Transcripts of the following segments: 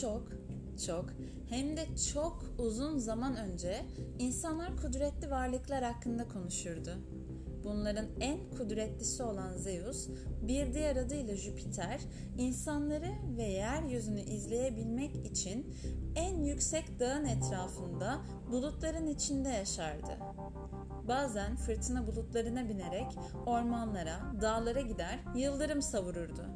çok çok hem de çok uzun zaman önce insanlar kudretli varlıklar hakkında konuşurdu. Bunların en kudretlisi olan Zeus, bir diğer adıyla Jüpiter, insanları ve yeryüzünü izleyebilmek için en yüksek dağın etrafında bulutların içinde yaşardı. Bazen fırtına bulutlarına binerek ormanlara, dağlara gider, yıldırım savururdu.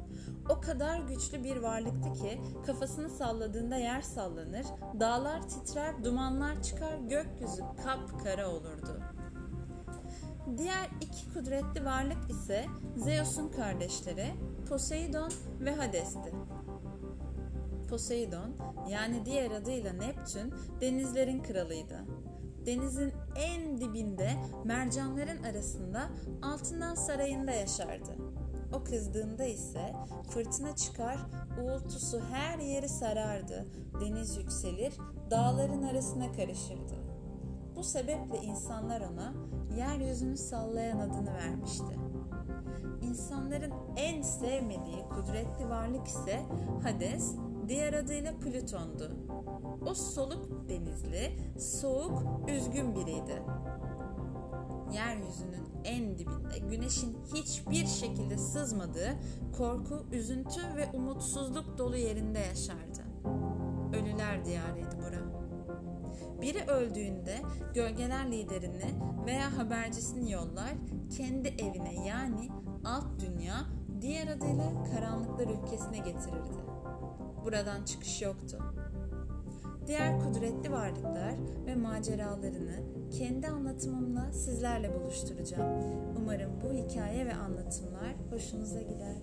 O kadar güçlü bir varlıktı ki kafasını salladığında yer sallanır, dağlar titrer, dumanlar çıkar, gökyüzü kapkara olurdu. Diğer iki kudretli varlık ise Zeus'un kardeşleri Poseidon ve Hades'ti. Poseidon yani diğer adıyla Neptün denizlerin kralıydı. Denizin en dibinde mercanların arasında altından sarayında yaşardı. O kızdığında ise fırtına çıkar, uğultusu her yeri sarardı, deniz yükselir, dağların arasına karışırdı. Sebeple insanlar ona yeryüzünü sallayan adını vermişti. İnsanların en sevmediği kudretli varlık ise Hades, diğer adıyla Plüton'du. O soluk denizli, soğuk, üzgün biriydi. Yeryüzünün en dibinde güneşin hiçbir şekilde sızmadığı korku, üzüntü ve umutsuzluk dolu yerinde yaşardı. Ölüler diyarıydı bura. Biri öldüğünde gölgeler liderini veya habercisini yollar kendi evine yani alt dünya diğer adıyla karanlıklar ülkesine getirirdi. Buradan çıkış yoktu. Diğer kudretli varlıklar ve maceralarını kendi anlatımımla sizlerle buluşturacağım. Umarım bu hikaye ve anlatımlar hoşunuza gider.